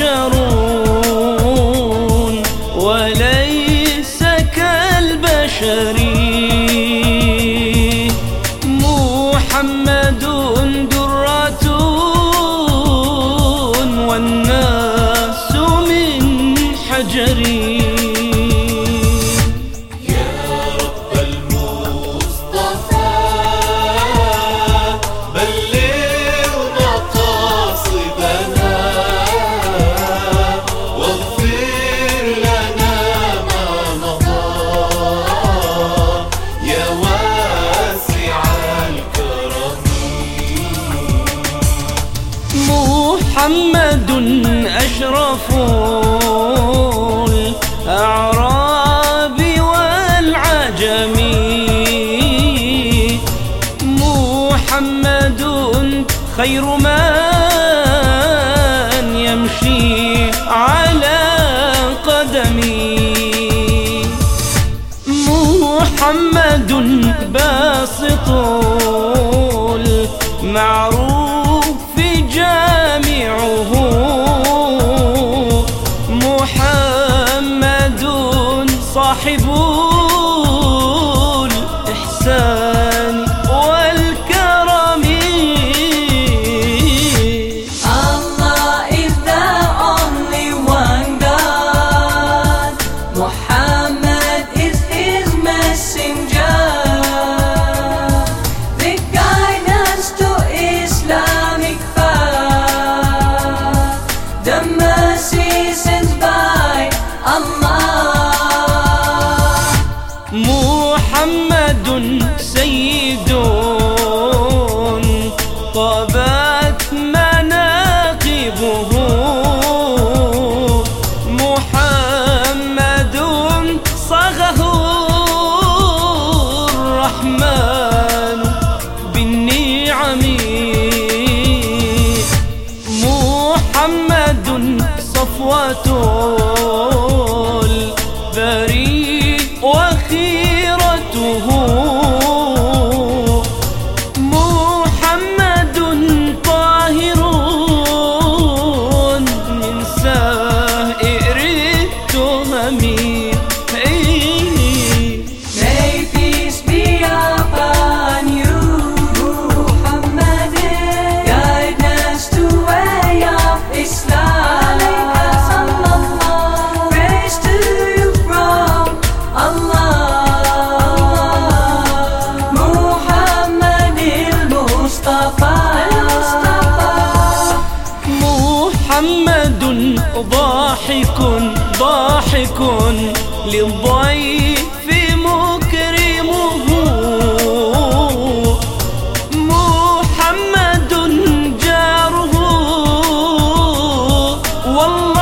يحشرون وليس كالبشر. محمد درة والناس من حجري محمد أشرف الأعراب والعجم. محمد خير من يمشي على قدمي. محمد باسط المعروف ضاحك ضاحك للضيف مكرمه. محمد جاره. والله